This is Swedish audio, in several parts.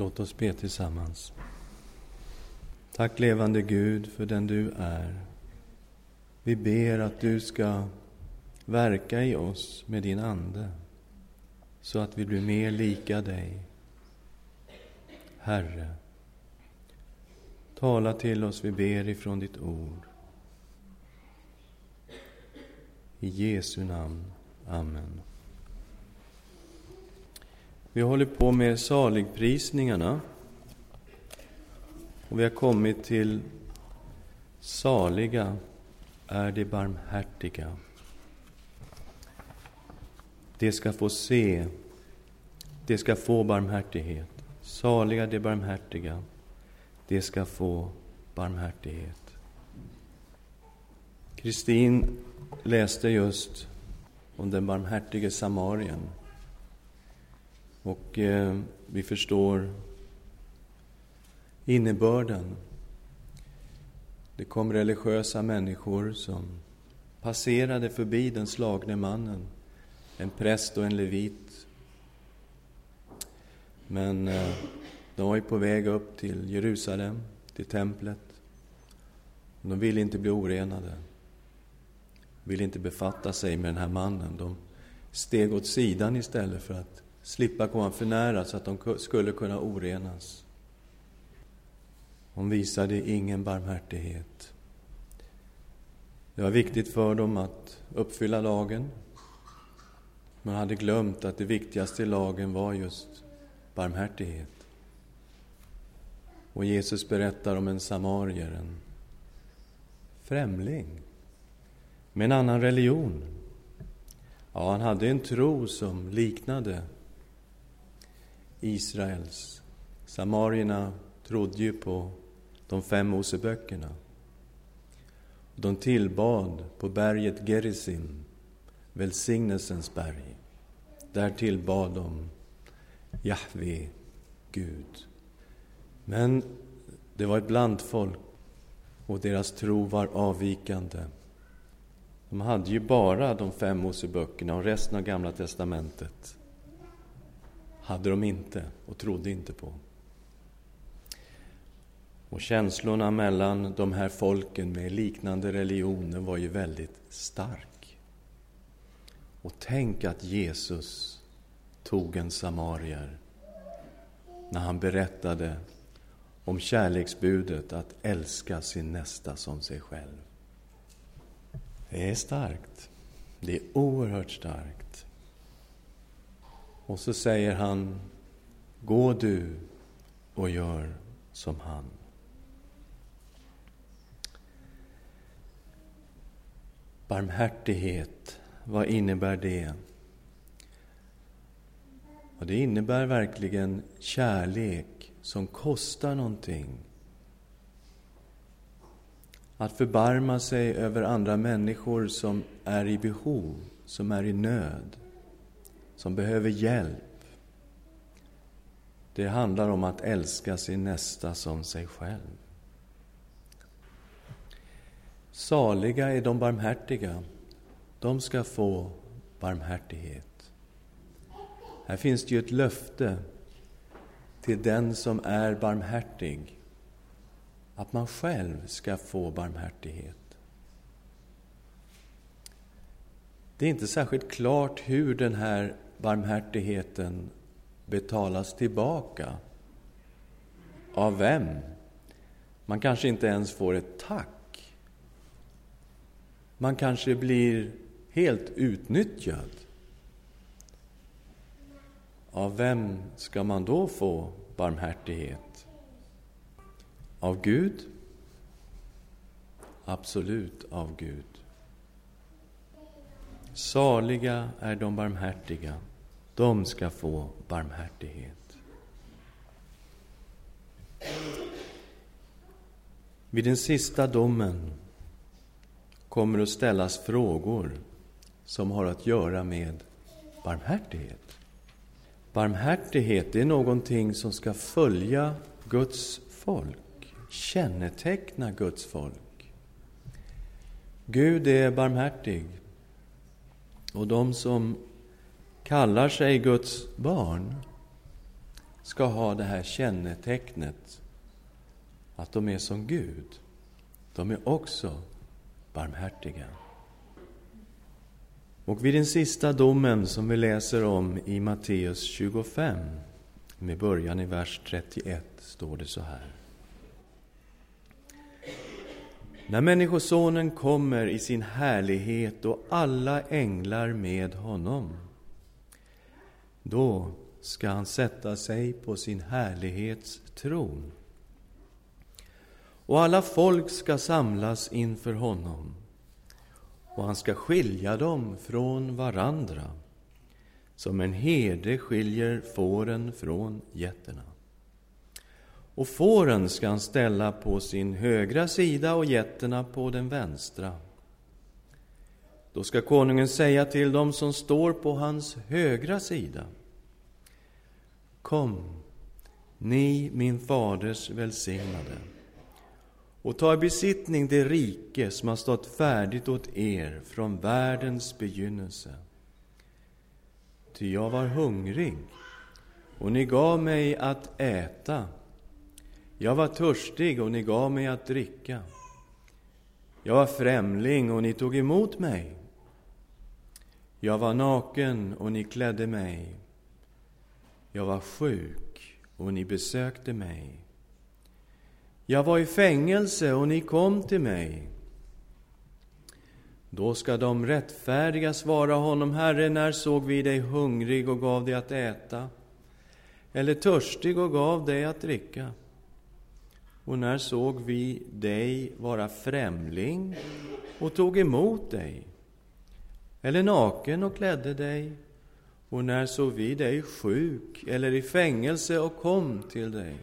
Låt oss be tillsammans. Tack levande Gud för den du är. Vi ber att du ska verka i oss med din Ande så att vi blir mer lika dig. Herre, tala till oss, vi ber ifrån ditt ord. I Jesu namn. Amen. Vi håller på med saligprisningarna. Och vi har kommit till Saliga är de barmhärtiga. De ska få se, de ska få barmhärtighet. Saliga de barmhärtiga, de ska få barmhärtighet. Kristin läste just om den barmhärtige samarien. Och eh, vi förstår innebörden. Det kom religiösa människor som passerade förbi den slagne mannen, en präst och en levit. Men eh, de var ju på väg upp till Jerusalem, till templet. De ville inte bli orenade, ville inte befatta sig med den här mannen. De steg åt sidan istället för att slippa komma för nära så att de skulle kunna orenas. Hon visade ingen barmhärtighet. Det var viktigt för dem att uppfylla lagen. Man hade glömt att det viktigaste i lagen var just barmhärtighet. Och Jesus berättar om en samarier, en främling med en annan religion. Ja, han hade en tro som liknade Israels. Samarierna trodde ju på de fem Moseböckerna. De tillbad på berget Gerizim, välsignelsens berg. Där tillbad de Jahve, Gud. Men det var ett blandfolk och deras tro var avvikande. De hade ju bara de fem Moseböckerna och resten av Gamla testamentet hade de inte och trodde inte på. Och känslorna mellan de här folken med liknande religioner var ju väldigt stark. Och tänk att Jesus tog en samarier när han berättade om kärleksbudet att älska sin nästa som sig själv. Det är starkt. Det är oerhört starkt. Och så säger han, gå du och gör som han. Barmhärtighet, vad innebär det? Och det innebär verkligen kärlek som kostar någonting. Att förbarma sig över andra människor som är i behov, som är i nöd som behöver hjälp. Det handlar om att älska sin nästa som sig själv. Saliga är de barmhärtiga. De ska få barmhärtighet. Här finns det ju ett löfte till den som är barmhärtig att man själv ska få barmhärtighet. Det är inte särskilt klart hur den här barmhärtigheten betalas tillbaka. Av vem? Man kanske inte ens får ett tack. Man kanske blir helt utnyttjad. Av vem ska man då få barmhärtighet? Av Gud? Absolut av Gud. Saliga är de barmhärtiga, de ska få barmhärtighet. Vid den sista domen kommer att ställas frågor som har att göra med barmhärtighet. Barmhärtighet är någonting som ska följa Guds folk, känneteckna Guds folk. Gud är barmhärtig. Och de som kallar sig Guds barn ska ha det här kännetecknet att de är som Gud. De är också barmhärtiga. Och vid den sista domen som vi läser om i Matteus 25, med början i vers 31, står det så här. När Människosonen kommer i sin härlighet och alla änglar med honom, då ska han sätta sig på sin härlighets tron. Och alla folk ska samlas inför honom, och han ska skilja dem från varandra, som en herde skiljer fåren från getterna. Och fåren ska han ställa på sin högra sida och getterna på den vänstra. Då ska konungen säga till dem som står på hans högra sida. Kom, ni min faders välsignade, och ta i besittning det rike som har stått färdigt åt er från världens begynnelse. Ty jag var hungrig, och ni gav mig att äta jag var törstig och ni gav mig att dricka. Jag var främling och ni tog emot mig. Jag var naken och ni klädde mig. Jag var sjuk och ni besökte mig. Jag var i fängelse och ni kom till mig. Då ska de rättfärdiga svara honom, Herre, när såg vi dig hungrig och gav dig att äta, eller törstig och gav dig att dricka? Och när såg vi dig vara främling och tog emot dig? Eller naken och klädde dig? Och när såg vi dig sjuk eller i fängelse och kom till dig?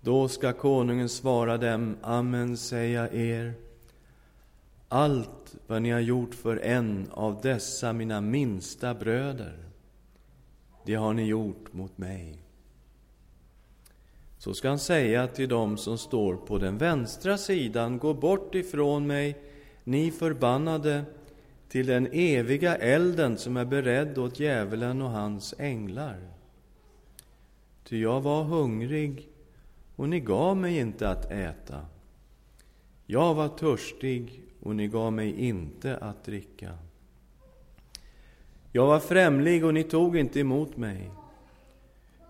Då ska konungen svara dem, amen säga er, allt vad ni har gjort för en av dessa mina minsta bröder, det har ni gjort mot mig. Så ska han säga till dem som står på den vänstra sidan, gå bort ifrån mig, ni förbannade, till den eviga elden som är beredd åt djävulen och hans änglar. Ty jag var hungrig, och ni gav mig inte att äta. Jag var törstig, och ni gav mig inte att dricka. Jag var främling, och ni tog inte emot mig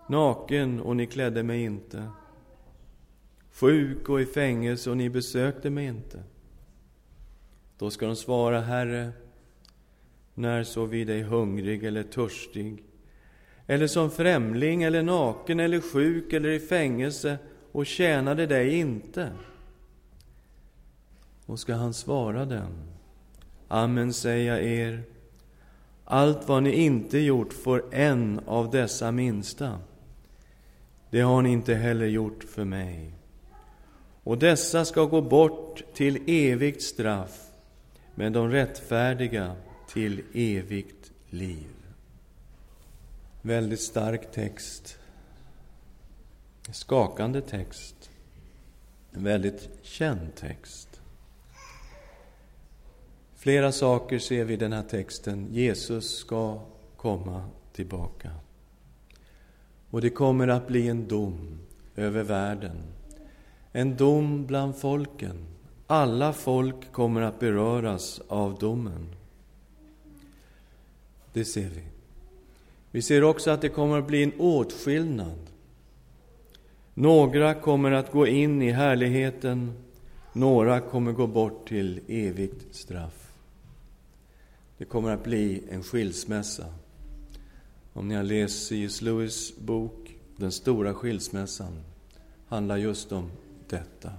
naken och ni klädde mig inte, sjuk och i fängelse och ni besökte mig inte. Då ska de svara, Herre, när såg vi dig hungrig eller törstig, eller som främling eller naken eller sjuk eller i fängelse och tjänade dig inte? Och ska han svara dem, Amen säger jag er, allt vad ni inte gjort för en av dessa minsta, det har ni inte heller gjort för mig. Och dessa ska gå bort till evigt straff, men de rättfärdiga till evigt liv. Väldigt stark text. Skakande text. En väldigt känd text. Flera saker ser vi i den här texten. Jesus ska komma tillbaka. Och det kommer att bli en dom över världen. En dom bland folken. Alla folk kommer att beröras av domen. Det ser vi. Vi ser också att det kommer att bli en åtskillnad. Några kommer att gå in i härligheten, några kommer gå bort till evigt straff. Det kommer att bli en skilsmässa. Om ni har läst C.S. Lewis bok Den stora skilsmässan, handlar just om detta.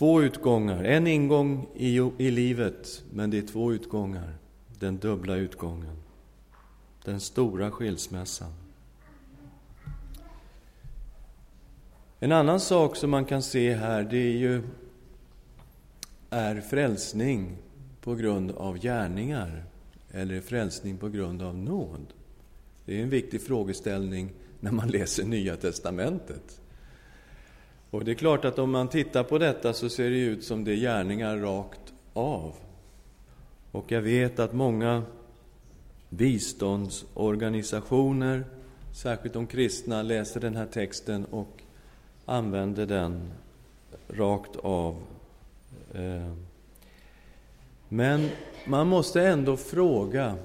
Två utgångar, en ingång i, i livet, men det är två utgångar. Den dubbla utgången. Den stora skilsmässan. En annan sak som man kan se här, det är ju är frälsning på grund av gärningar eller frälsning på grund av nåd? Det är en viktig frågeställning när man läser Nya testamentet. Och det är klart att om man tittar på detta så ser det ut som det är gärningar rakt av. Och jag vet att många biståndsorganisationer, särskilt de kristna, läser den här texten och använder den rakt av. Eh, men man måste ändå fråga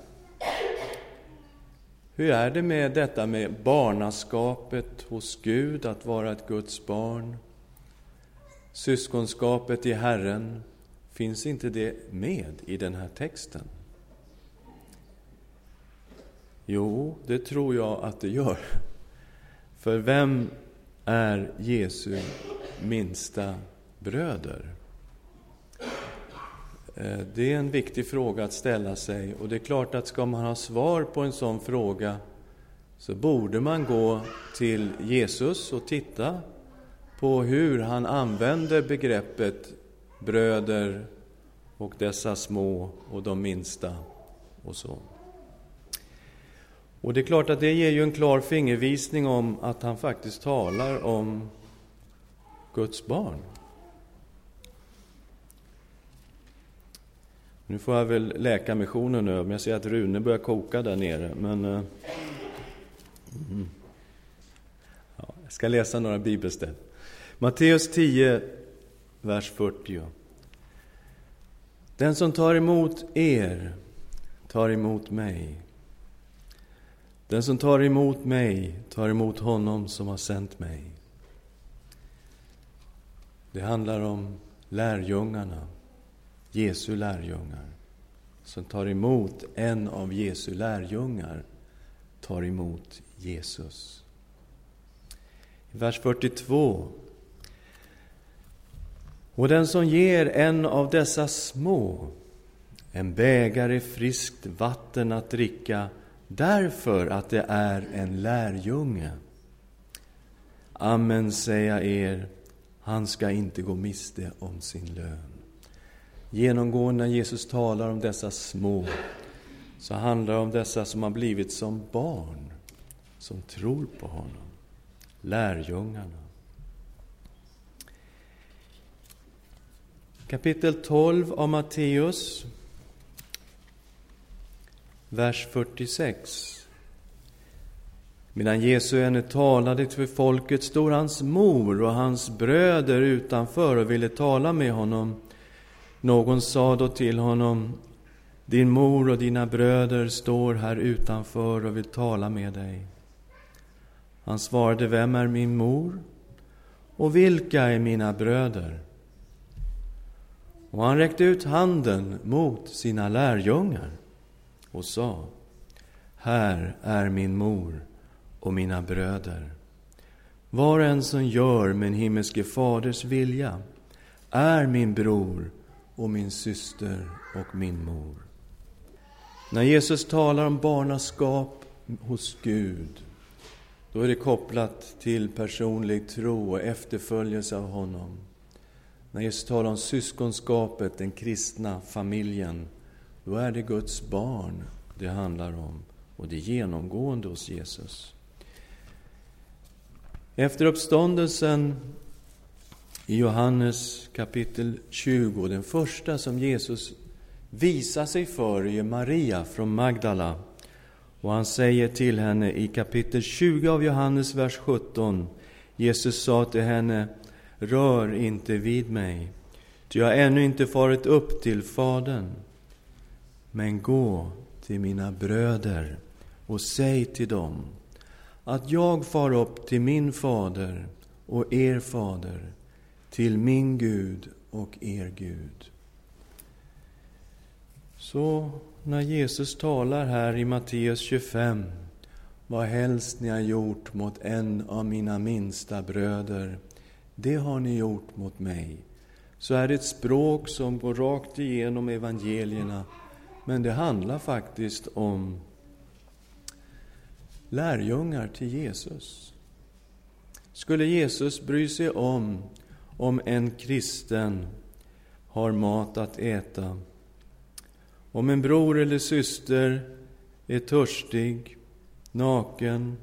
hur är det med detta med barnaskapet hos Gud, att vara ett Guds barn? Syskonskapet i Herren, finns inte det med i den här texten? Jo, det tror jag att det gör. För vem är Jesu minsta bröder? Eh, det är en viktig fråga att ställa sig och det är klart att ska man ha svar på en sån fråga så borde man gå till Jesus och titta på hur han använder begreppet bröder och dessa små och de minsta och så. Och det är klart att det ger ju en klar fingervisning om att han faktiskt talar om Guds barn. Nu får jag väl Läkarmissionen nu, men jag ser att Rune börjar koka där nere. Men, uh, mm. ja, jag ska läsa några bibelställen. Matteus 10, vers 40. Den som tar emot er tar emot mig. Den som tar emot mig tar emot honom som har sänt mig. Det handlar om lärjungarna. Jesu lärjungar, som tar emot en av Jesu lärjungar, tar emot Jesus. I vers 42. Och den som ger en av dessa små en bägare friskt vatten att dricka därför att det är en lärjunge. Amen, säger jag er, han ska inte gå miste om sin lön. Genomgående när Jesus talar om dessa små, så handlar det om dessa som har blivit som barn, som tror på honom, lärjungarna. Kapitel 12 av Matteus, vers 46. Medan Jesus ännu talade till folket stod hans mor och hans bröder utanför och ville tala med honom. Någon sa då till honom, din mor och dina bröder står här utanför och vill tala med dig. Han svarade, vem är min mor och vilka är mina bröder? Och han räckte ut handen mot sina lärjungar och sa, här är min mor och mina bröder. Var och en som gör min himmelske faders vilja är min bror och min syster och min mor. När Jesus talar om barnaskap hos Gud, då är det kopplat till personlig tro och efterföljelse av honom. När Jesus talar om syskonskapet, den kristna familjen, då är det Guds barn det handlar om och det är genomgående hos Jesus. Efter uppståndelsen i Johannes kapitel 20, den första som Jesus visar sig för är Maria från Magdala. Och han säger till henne i kapitel 20 av Johannes, vers 17. Jesus sa till henne, rör inte vid mig, ty jag har ännu inte farit upp till Fadern. Men gå till mina bröder och säg till dem att jag far upp till min fader och er fader, till min Gud och er Gud. Så när Jesus talar här i Matteus 25, vad helst ni har gjort mot en av mina minsta bröder, det har ni gjort mot mig. Så är det ett språk som går rakt igenom evangelierna, men det handlar faktiskt om lärjungar till Jesus. Skulle Jesus bry sig om om en kristen har mat att äta. Om en bror eller syster är törstig, naken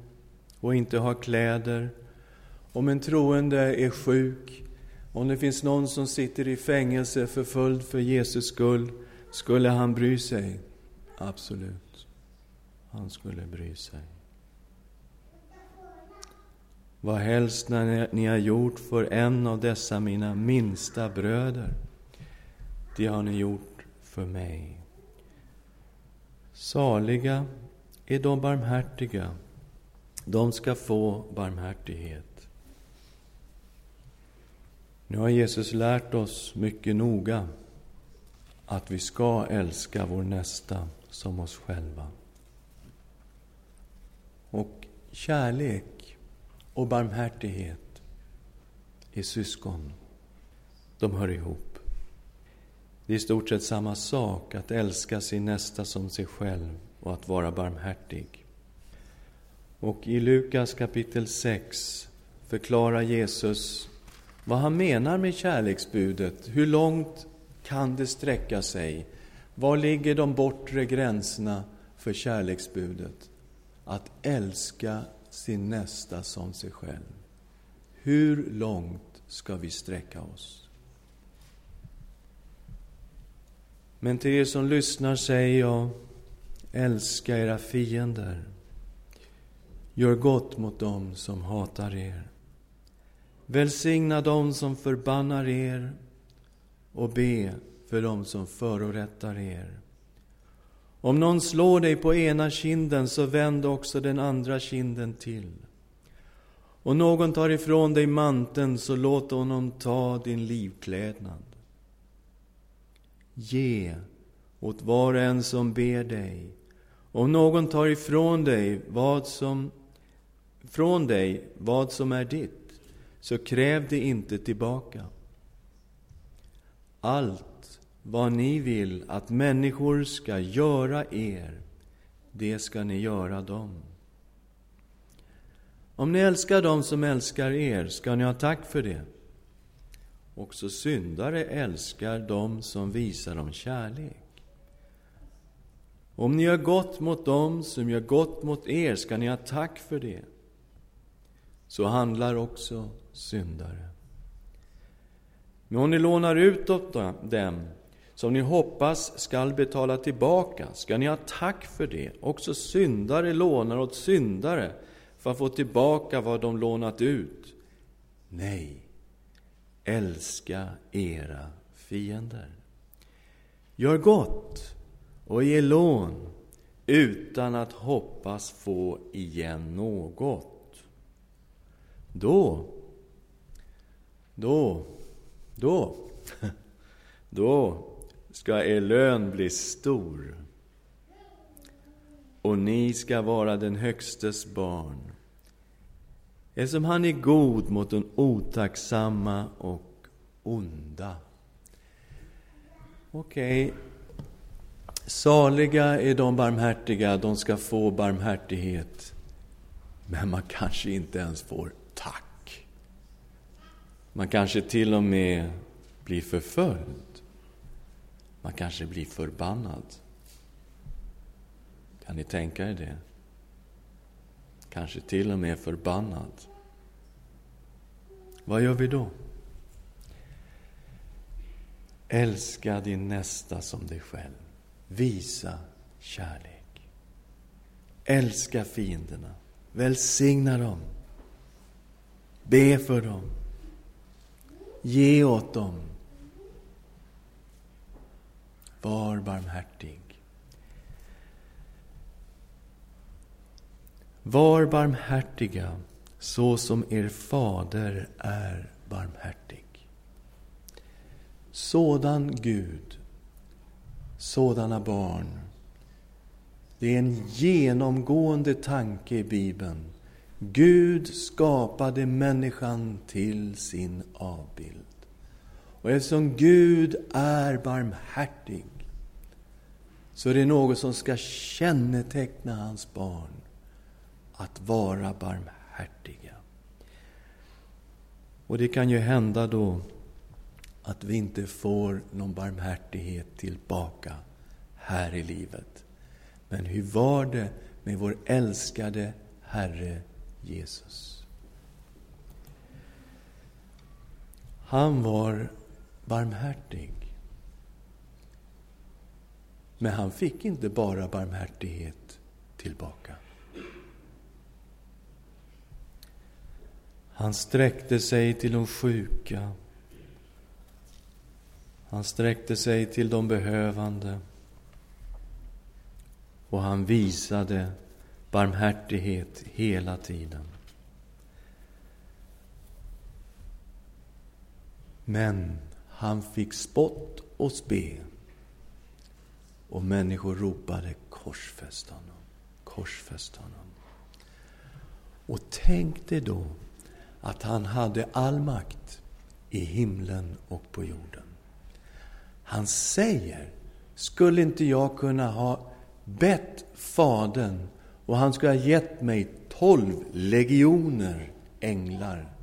och inte har kläder. Om en troende är sjuk, om det finns någon som sitter i fängelse förföljd för Jesus skull, skulle han bry sig? Absolut. han skulle bry sig. Vad helst när ni har gjort för en av dessa mina minsta bröder, det har ni gjort för mig. Saliga är de barmhärtiga, de ska få barmhärtighet. Nu har Jesus lärt oss mycket noga att vi ska älska vår nästa som oss själva. Och kärlek och barmhärtighet är syskon. De hör ihop. Det är i stort sett samma sak att älska sin nästa som sig själv och att vara barmhärtig. Och i Lukas kapitel 6 förklarar Jesus vad han menar med kärleksbudet. Hur långt kan det sträcka sig? Var ligger de bortre gränserna för kärleksbudet? Att älska sin nästa som sig själv. Hur långt ska vi sträcka oss? Men till er som lyssnar säger jag, älska era fiender. Gör gott mot dem som hatar er. Välsigna dem som förbannar er och be för dem som förorättar er. Om någon slår dig på ena kinden, så vänd också den andra kinden till. Och någon tar ifrån dig manteln, så låt honom ta din livklädnad. Ge åt var och en som ber dig. Om någon tar ifrån dig vad som, från dig vad som är ditt, så kräv det inte tillbaka. Allt vad ni vill att människor ska göra er, det ska ni göra dem. Om ni älskar dem som älskar er, ska ni ha tack för det. Också syndare älskar dem som visar dem kärlek. Om ni gör gott mot dem som gör gott mot er, ska ni ha tack för det. Så handlar också syndare. Men om ni lånar ut åt dem som ni hoppas skall betala tillbaka, ska ni ha tack för det. Också syndare lånar åt syndare för att få tillbaka vad de lånat ut. Nej, älska era fiender. Gör gott och ge lån utan att hoppas få igen något. Då, då då, då ska er lön bli stor och ni ska vara den Högstes barn eftersom han är god mot de otacksamma och onda. Okej, okay. saliga är de barmhärtiga, de ska få barmhärtighet. Men man kanske inte ens får tack. Man kanske till och med blir förföljd. Man kanske blir förbannad. Kan ni tänka er det? Kanske till och med förbannad. Vad gör vi då? Älska din nästa som dig själv. Visa kärlek. Älska fienderna. Välsigna dem. Be för dem. Ge åt dem. Var barmhärtig. Var barmhärtiga så som er fader är barmhärtig. Sådan Gud, sådana barn. Det är en genomgående tanke i Bibeln. Gud skapade människan till sin avbild. Och eftersom Gud är barmhärtig så är det något som ska känneteckna hans barn, att vara barmhärtiga. Och det kan ju hända då att vi inte får någon barmhärtighet tillbaka här i livet. Men hur var det med vår älskade Herre Jesus. Han var barmhärtig. Men han fick inte bara barmhärtighet tillbaka. Han sträckte sig till de sjuka. Han sträckte sig till de behövande. Och han visade barmhärtighet hela tiden. Men han fick spott och spe. Och människor ropade korsfäst honom, korsfäst honom. Och tänk dig då att han hade all makt i himlen och på jorden. Han säger, skulle inte jag kunna ha bett Fadern och han skulle ha gett mig tolv legioner änglar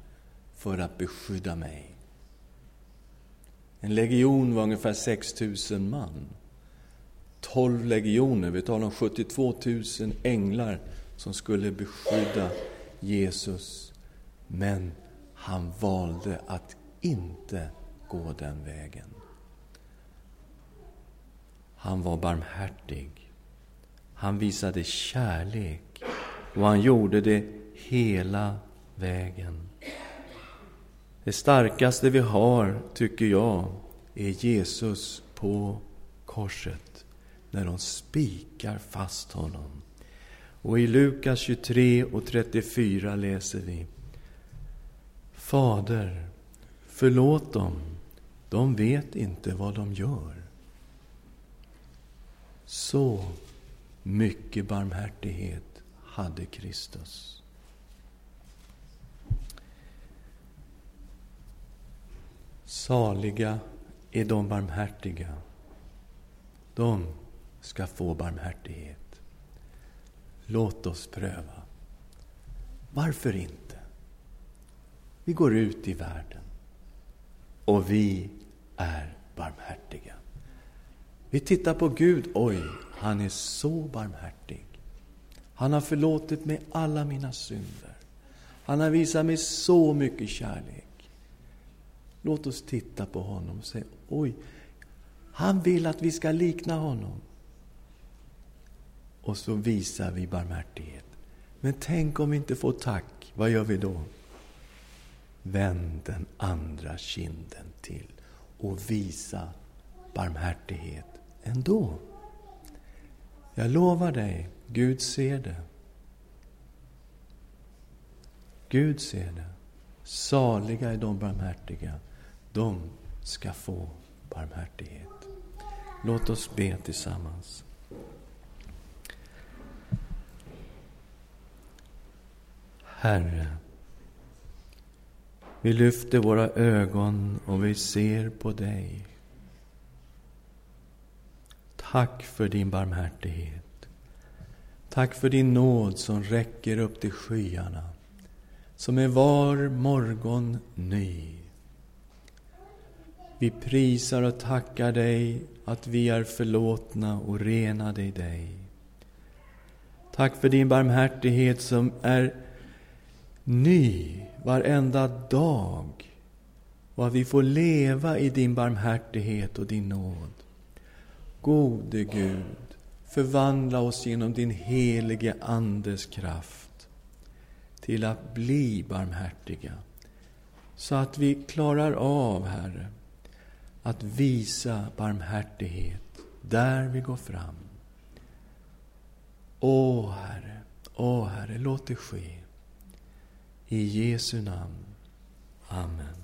för att beskydda mig. En legion var ungefär 6 000 man. 12 legioner, vi talar om 72 000 änglar som skulle beskydda Jesus. Men han valde att inte gå den vägen. Han var barmhärtig. Han visade kärlek och han gjorde det hela vägen. Det starkaste vi har, tycker jag, är Jesus på korset. När de spikar fast honom. Och i Lukas 23 och 34 läser vi. Fader, förlåt dem. De vet inte vad de gör. Så mycket barmhärtighet hade Kristus. Saliga är de barmhärtiga. De ska få barmhärtighet. Låt oss pröva. Varför inte? Vi går ut i världen och vi är barmhärtiga. Vi tittar på Gud. Oj, han är så barmhärtig. Han har förlåtit mig alla mina synder. Han har visat mig så mycket kärlek. Låt oss titta på honom och säga, oj, han vill att vi ska likna honom. Och så visar vi barmhärtighet. Men tänk om vi inte får tack, vad gör vi då? Vänd den andra kinden till och visa barmhärtighet ändå. Jag lovar dig, Gud ser det. Gud ser det. Saliga är de barmhärtiga, de ska få barmhärtighet. Låt oss be tillsammans. Herre, vi lyfter våra ögon och vi ser på dig. Tack för din barmhärtighet. Tack för din nåd som räcker upp till skyarna, som är var morgon ny. Vi prisar och tackar dig att vi är förlåtna och renade i dig. Tack för din barmhärtighet som är ny varenda dag och att vi får leva i din barmhärtighet och din nåd. Gode Gud, förvandla oss genom din helige Andes kraft till att bli barmhärtiga så att vi klarar av, Herre, att visa barmhärtighet där vi går fram. Åh Herre, åh Herre, låt det ske. I Jesu namn. Amen.